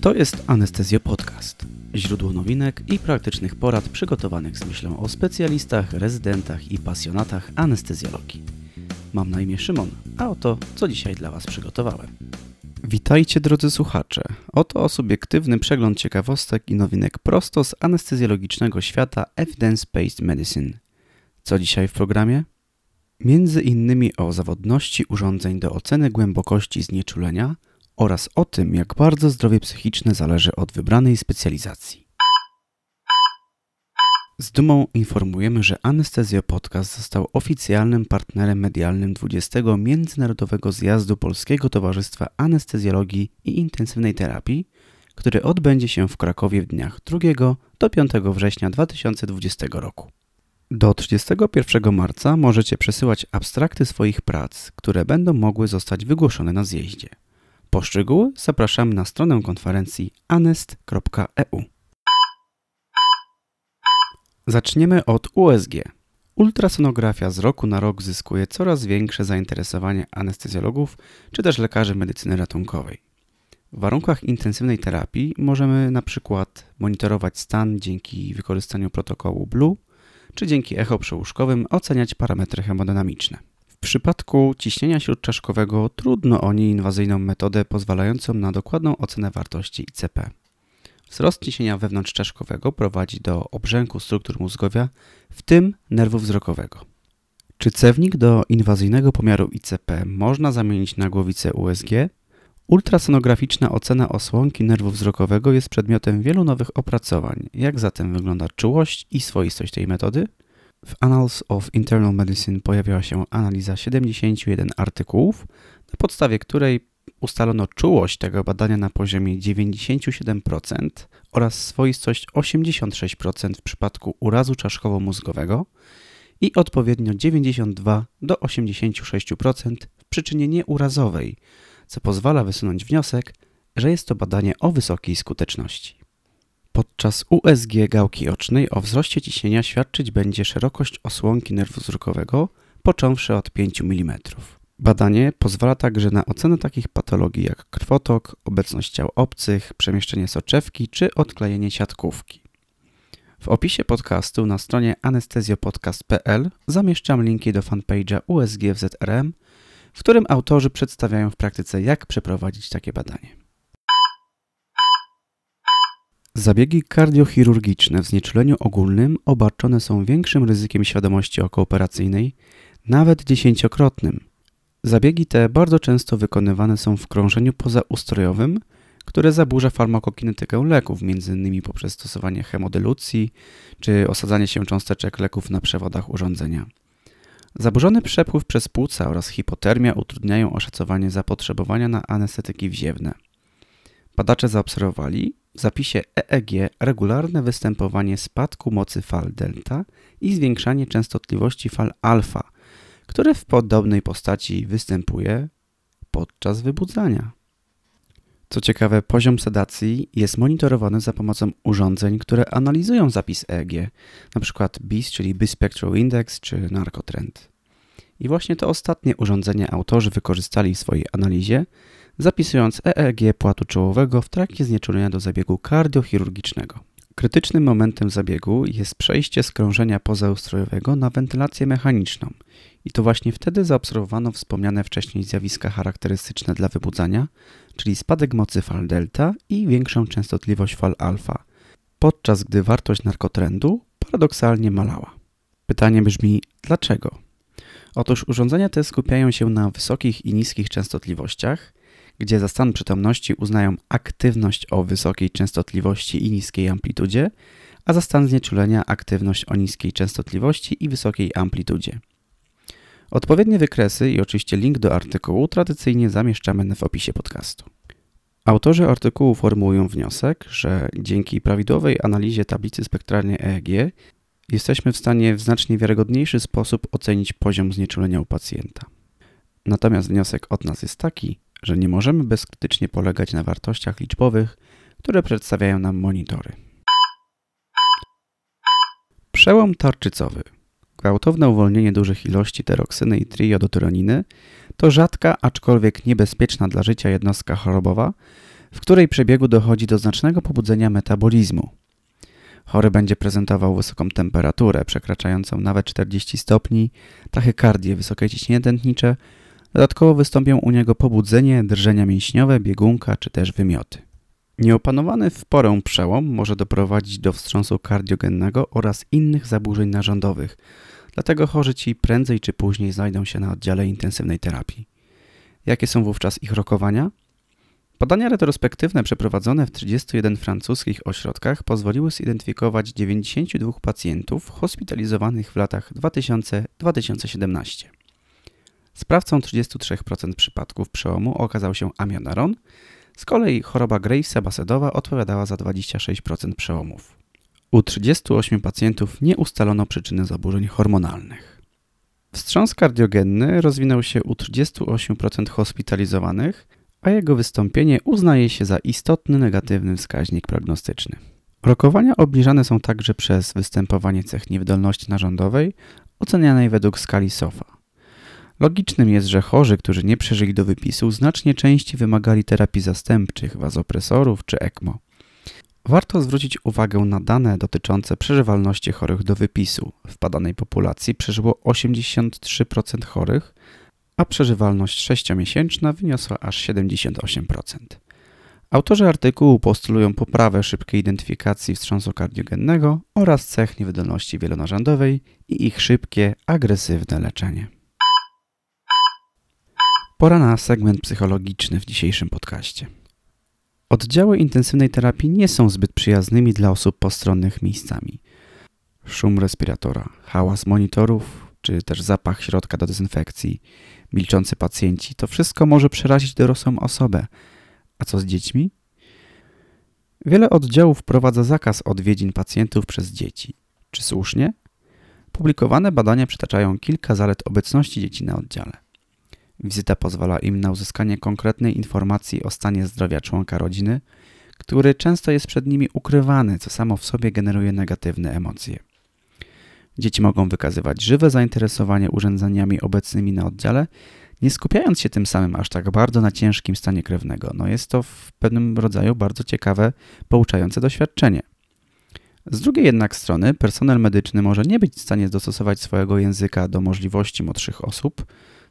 To jest Anestezjo Podcast. Źródło nowinek i praktycznych porad przygotowanych z myślą o specjalistach, rezydentach i pasjonatach anestezjologii. Mam na imię Szymon, a oto co dzisiaj dla Was przygotowałem. Witajcie drodzy słuchacze. Oto subiektywny przegląd ciekawostek i nowinek prosto z anestezjologicznego świata Evidence-Based Medicine. Co dzisiaj w programie? Między innymi o zawodności urządzeń do oceny głębokości znieczulenia oraz o tym, jak bardzo zdrowie psychiczne zależy od wybranej specjalizacji. Z dumą informujemy, że Anestezjo Podcast został oficjalnym partnerem medialnym 20. Międzynarodowego Zjazdu Polskiego Towarzystwa Anestezjologii i Intensywnej Terapii, który odbędzie się w Krakowie w dniach 2 do 5 września 2020 roku. Do 31 marca możecie przesyłać abstrakty swoich prac, które będą mogły zostać wygłoszone na zjeździe. Po szczegóły zapraszamy na stronę konferencji anest.eu. Zaczniemy od USG. Ultrasonografia z roku na rok zyskuje coraz większe zainteresowanie anestezjologów czy też lekarzy medycyny ratunkowej. W warunkach intensywnej terapii możemy na przykład monitorować stan dzięki wykorzystaniu protokołu BLUE czy dzięki echo przełóżkowym oceniać parametry hemodynamiczne. Przypadku ciśnienia śródczaszkowego trudno o nieinwazyjną metodę pozwalającą na dokładną ocenę wartości ICP. Wzrost ciśnienia wewnątrzczaszkowego prowadzi do obrzęku struktur mózgowia, w tym nerwu wzrokowego. Czy cewnik do inwazyjnego pomiaru ICP można zamienić na głowicę USG? Ultrasonograficzna ocena osłonki nerwu wzrokowego jest przedmiotem wielu nowych opracowań. Jak zatem wygląda czułość i swoistość tej metody? W Annals of Internal Medicine pojawiła się analiza 71 artykułów, na podstawie której ustalono czułość tego badania na poziomie 97% oraz swoistość 86% w przypadku urazu czaszkowo-mózgowego i odpowiednio 92 do 86% w przyczynie nieurazowej, co pozwala wysunąć wniosek, że jest to badanie o wysokiej skuteczności. Podczas USG gałki ocznej o wzroście ciśnienia świadczyć będzie szerokość osłonki nerwu wzrokowego, począwszy od 5 mm. Badanie pozwala także na ocenę takich patologii jak krwotok, obecność ciał obcych, przemieszczenie soczewki czy odklejenie siatkówki. W opisie podcastu na stronie anestezjopodcast.pl zamieszczam linki do fanpage'a USG w ZRM, w którym autorzy przedstawiają w praktyce jak przeprowadzić takie badanie. Zabiegi kardiochirurgiczne w znieczuleniu ogólnym obarczone są większym ryzykiem świadomości okooperacyjnej, nawet dziesięciokrotnym. Zabiegi te bardzo często wykonywane są w krążeniu pozaustrojowym, które zaburza farmakokinetykę leków, m.in. poprzez stosowanie hemodylucji czy osadzanie się cząsteczek leków na przewodach urządzenia. Zaburzony przepływ przez płuca oraz hipotermia utrudniają oszacowanie zapotrzebowania na anestetyki wziewne. Badacze zaobserwowali zapisie EEG regularne występowanie spadku mocy fal delta i zwiększanie częstotliwości fal alfa, które w podobnej postaci występuje podczas wybudzania. Co ciekawe, poziom sedacji jest monitorowany za pomocą urządzeń, które analizują zapis EEG, np. BIS, czyli Bispectral Index czy Narcotrend. I właśnie to ostatnie urządzenie autorzy wykorzystali w swojej analizie, zapisując EEG płatu czołowego w trakcie znieczulenia do zabiegu kardiochirurgicznego. Krytycznym momentem zabiegu jest przejście z krążenia pozaustrojowego na wentylację mechaniczną i to właśnie wtedy zaobserwowano wspomniane wcześniej zjawiska charakterystyczne dla wybudzania, czyli spadek mocy fal delta i większą częstotliwość fal alfa, podczas gdy wartość narkotrendu paradoksalnie malała. Pytanie brzmi dlaczego? Otóż urządzenia te skupiają się na wysokich i niskich częstotliwościach, gdzie za stan przytomności uznają aktywność o wysokiej częstotliwości i niskiej amplitudzie, a za stan znieczulenia aktywność o niskiej częstotliwości i wysokiej amplitudzie. Odpowiednie wykresy i oczywiście link do artykułu tradycyjnie zamieszczamy w opisie podcastu. Autorzy artykułu formułują wniosek, że dzięki prawidłowej analizie tablicy spektralnej EEG jesteśmy w stanie w znacznie wiarygodniejszy sposób ocenić poziom znieczulenia u pacjenta. Natomiast wniosek od nas jest taki, że nie możemy bezkrytycznie polegać na wartościach liczbowych, które przedstawiają nam monitory. Przełom tarczycowy. Gwałtowne uwolnienie dużych ilości teroksyny i triodotyroniny to rzadka, aczkolwiek niebezpieczna dla życia jednostka chorobowa, w której przebiegu dochodzi do znacznego pobudzenia metabolizmu. Chory będzie prezentował wysoką temperaturę, przekraczającą nawet 40 stopni, tachykardię, wysokie ciśnienie tętnicze, dodatkowo wystąpią u niego pobudzenie, drżenia mięśniowe, biegunka czy też wymioty. Nieopanowany w porę przełom może doprowadzić do wstrząsu kardiogennego oraz innych zaburzeń narządowych, dlatego chorzy ci prędzej czy później znajdą się na oddziale intensywnej terapii. Jakie są wówczas ich rokowania? Badania retrospektywne przeprowadzone w 31 francuskich ośrodkach pozwoliły zidentyfikować 92 pacjentów hospitalizowanych w latach 2000-2017. Sprawcą 33% przypadków przełomu okazał się amiodaron, z kolei choroba Gravesa Basedowa odpowiadała za 26% przełomów. U 38 pacjentów nie ustalono przyczyny zaburzeń hormonalnych. Wstrząs kardiogenny rozwinął się u 38% hospitalizowanych, a jego wystąpienie uznaje się za istotny negatywny wskaźnik prognostyczny. Rokowania obniżane są także przez występowanie cech niewydolności narządowej ocenianej według skali SOFA. Logicznym jest, że chorzy, którzy nie przeżyli do wypisu, znacznie częściej wymagali terapii zastępczych, wazopresorów czy ECMO. Warto zwrócić uwagę na dane dotyczące przeżywalności chorych do wypisu. W badanej populacji przeżyło 83% chorych, a przeżywalność 6-miesięczna wyniosła aż 78%. Autorzy artykułu postulują poprawę szybkiej identyfikacji wstrząsu kardiogennego oraz cech niewydolności wielonarządowej i ich szybkie, agresywne leczenie. Pora na segment psychologiczny w dzisiejszym podcaście. Oddziały intensywnej terapii nie są zbyt przyjaznymi dla osób postronnych miejscami. Szum respiratora, hałas monitorów, czy też zapach środka do dezynfekcji, milczący pacjenci to wszystko może przerazić dorosłą osobę. A co z dziećmi? Wiele oddziałów wprowadza zakaz odwiedzin pacjentów przez dzieci. Czy słusznie? Publikowane badania przytaczają kilka zalet obecności dzieci na oddziale. Wizyta pozwala im na uzyskanie konkretnej informacji o stanie zdrowia członka rodziny, który często jest przed nimi ukrywany, co samo w sobie generuje negatywne emocje. Dzieci mogą wykazywać żywe zainteresowanie urządzeniami obecnymi na oddziale, nie skupiając się tym samym aż tak bardzo na ciężkim stanie krewnego. No jest to w pewnym rodzaju bardzo ciekawe, pouczające doświadczenie. Z drugiej jednak strony, personel medyczny może nie być w stanie dostosować swojego języka do możliwości młodszych osób,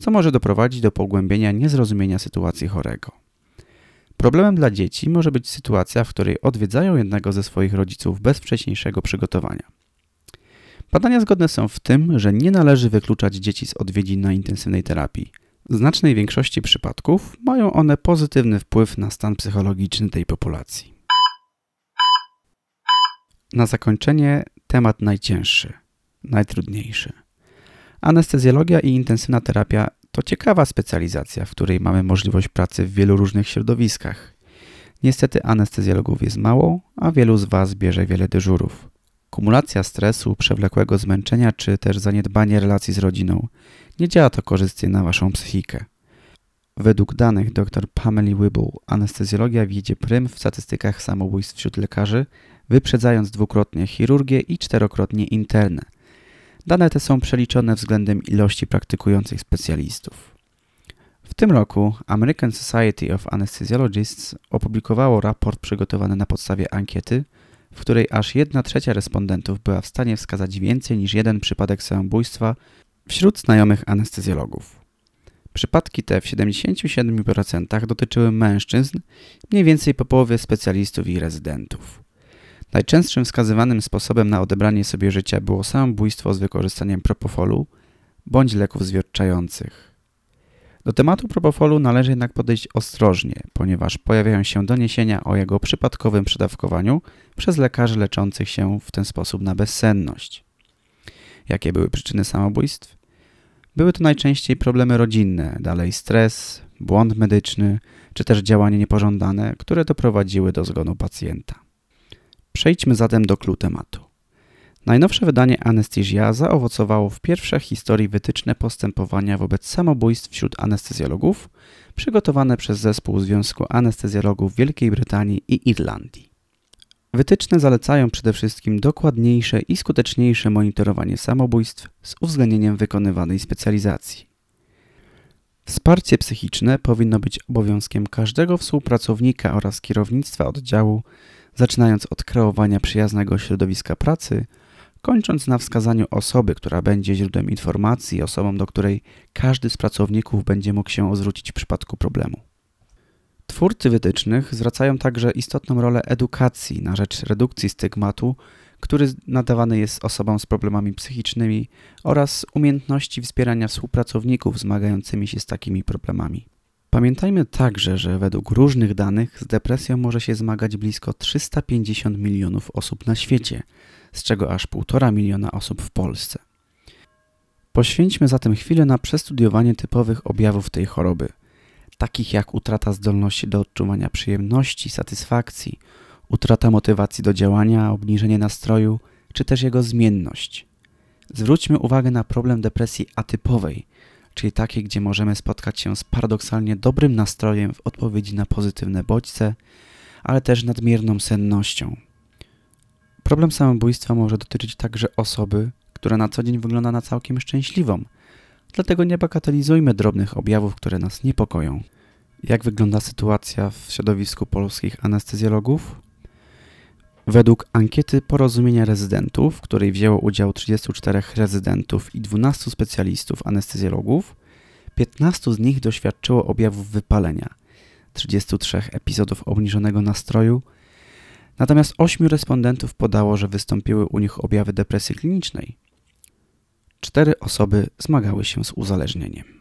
co może doprowadzić do pogłębienia niezrozumienia sytuacji chorego. Problemem dla dzieci może być sytuacja, w której odwiedzają jednego ze swoich rodziców bez wcześniejszego przygotowania. Badania zgodne są w tym, że nie należy wykluczać dzieci z odwiedzin na intensywnej terapii. W znacznej większości przypadków mają one pozytywny wpływ na stan psychologiczny tej populacji. Na zakończenie temat najcięższy, najtrudniejszy. Anestezjologia i intensywna terapia to ciekawa specjalizacja, w której mamy możliwość pracy w wielu różnych środowiskach. Niestety anestezjologów jest mało, a wielu z Was bierze wiele dyżurów. Kumulacja stresu, przewlekłego zmęczenia czy też zaniedbanie relacji z rodziną nie działa to korzystnie na Waszą psychikę. Według danych dr Pameli Wibble anestezjologia wiedzie prym w statystykach samobójstw wśród lekarzy, wyprzedzając dwukrotnie chirurgię i czterokrotnie internę – Dane te są przeliczone względem ilości praktykujących specjalistów. W tym roku American Society of Anesthesiologists opublikowało raport przygotowany na podstawie ankiety, w której aż 1 trzecia respondentów była w stanie wskazać więcej niż jeden przypadek samobójstwa wśród znajomych anestezjologów. Przypadki te w 77% dotyczyły mężczyzn, mniej więcej po połowie specjalistów i rezydentów. Najczęstszym wskazywanym sposobem na odebranie sobie życia było samobójstwo z wykorzystaniem propofolu bądź leków zwierczających. Do tematu propofolu należy jednak podejść ostrożnie, ponieważ pojawiają się doniesienia o jego przypadkowym przedawkowaniu przez lekarzy leczących się w ten sposób na bezsenność. Jakie były przyczyny samobójstw? Były to najczęściej problemy rodzinne, dalej stres, błąd medyczny, czy też działanie niepożądane, które doprowadziły do zgonu pacjenta. Przejdźmy zatem do clou tematu. Najnowsze wydanie Anestezja zaowocowało w pierwsze historii wytyczne postępowania wobec samobójstw wśród anestezjologów, przygotowane przez zespół Związku Anestezjologów Wielkiej Brytanii i Irlandii. Wytyczne zalecają przede wszystkim dokładniejsze i skuteczniejsze monitorowanie samobójstw z uwzględnieniem wykonywanej specjalizacji. Wsparcie psychiczne powinno być obowiązkiem każdego współpracownika oraz kierownictwa oddziału, zaczynając od kreowania przyjaznego środowiska pracy, kończąc na wskazaniu osoby, która będzie źródłem informacji, osobą, do której każdy z pracowników będzie mógł się zwrócić w przypadku problemu. Twórcy wytycznych zwracają także istotną rolę edukacji na rzecz redukcji stygmatu, który nadawany jest osobom z problemami psychicznymi oraz umiejętności wspierania współpracowników zmagającymi się z takimi problemami. Pamiętajmy także, że według różnych danych z depresją może się zmagać blisko 350 milionów osób na świecie, z czego aż 1,5 miliona osób w Polsce. Poświęćmy zatem chwilę na przestudiowanie typowych objawów tej choroby, takich jak utrata zdolności do odczuwania przyjemności, satysfakcji, utrata motywacji do działania, obniżenie nastroju, czy też jego zmienność. Zwróćmy uwagę na problem depresji atypowej, czyli takiej, gdzie możemy spotkać się z paradoksalnie dobrym nastrojem w odpowiedzi na pozytywne bodźce, ale też nadmierną sennością. Problem samobójstwa może dotyczyć także osoby, która na co dzień wygląda na całkiem szczęśliwą. Dlatego nie bagatelizujmy drobnych objawów, które nas niepokoją. Jak wygląda sytuacja w środowisku polskich anestezjologów? Według ankiety porozumienia rezydentów, w której wzięło udział 34 rezydentów i 12 specjalistów anestezjologów, 15 z nich doświadczyło objawów wypalenia, 33 epizodów obniżonego nastroju, natomiast 8 respondentów podało, że wystąpiły u nich objawy depresji klinicznej. Cztery osoby zmagały się z uzależnieniem.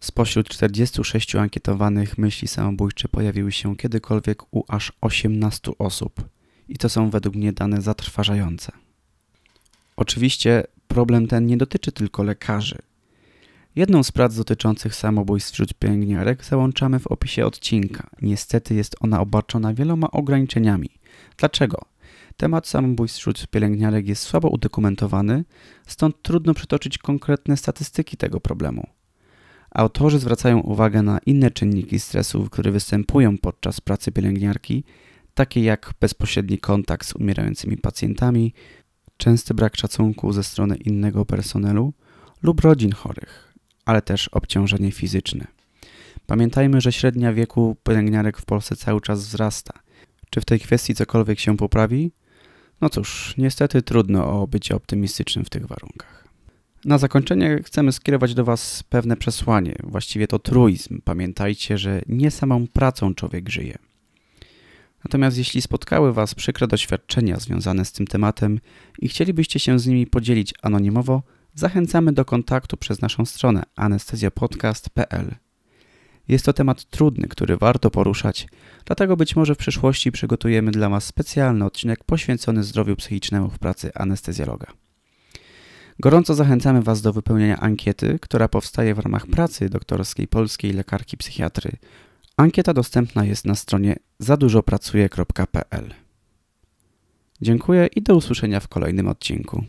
Spośród 46 ankietowanych myśli samobójcze pojawiły się kiedykolwiek u aż 18 osób i to są według mnie dane zatrważające. Oczywiście problem ten nie dotyczy tylko lekarzy. Jedną z prac dotyczących samobójstw wśród pielęgniarek załączamy w opisie odcinka. Niestety jest ona obarczona wieloma ograniczeniami. Dlaczego? Temat samobójstw wśród pielęgniarek jest słabo udokumentowany, stąd trudno przytoczyć konkretne statystyki tego problemu. Autorzy zwracają uwagę na inne czynniki stresu, które występują podczas pracy pielęgniarki, takie jak bezpośredni kontakt z umierającymi pacjentami, częsty brak szacunku ze strony innego personelu lub rodzin chorych, ale też obciążenie fizyczne. Pamiętajmy, że średnia wieku pielęgniarek w Polsce cały czas wzrasta. Czy w tej kwestii cokolwiek się poprawi? No cóż, niestety trudno o bycie optymistycznym w tych warunkach. Na zakończenie chcemy skierować do Was pewne przesłanie, właściwie to truizm. Pamiętajcie, że nie samą pracą człowiek żyje. Natomiast jeśli spotkały Was przykre doświadczenia związane z tym tematem i chcielibyście się z nimi podzielić anonimowo, zachęcamy do kontaktu przez naszą stronę anestezjapodcast.pl. Jest to temat trudny, który warto poruszać, dlatego być może w przyszłości przygotujemy dla Was specjalny odcinek poświęcony zdrowiu psychicznemu w pracy anestezjologa. Gorąco zachęcamy Was do wypełnienia ankiety, która powstaje w ramach pracy doktorskiej polskiej lekarki psychiatry. Ankieta dostępna jest na stronie zadużopracuję.pl. Dziękuję i do usłyszenia w kolejnym odcinku.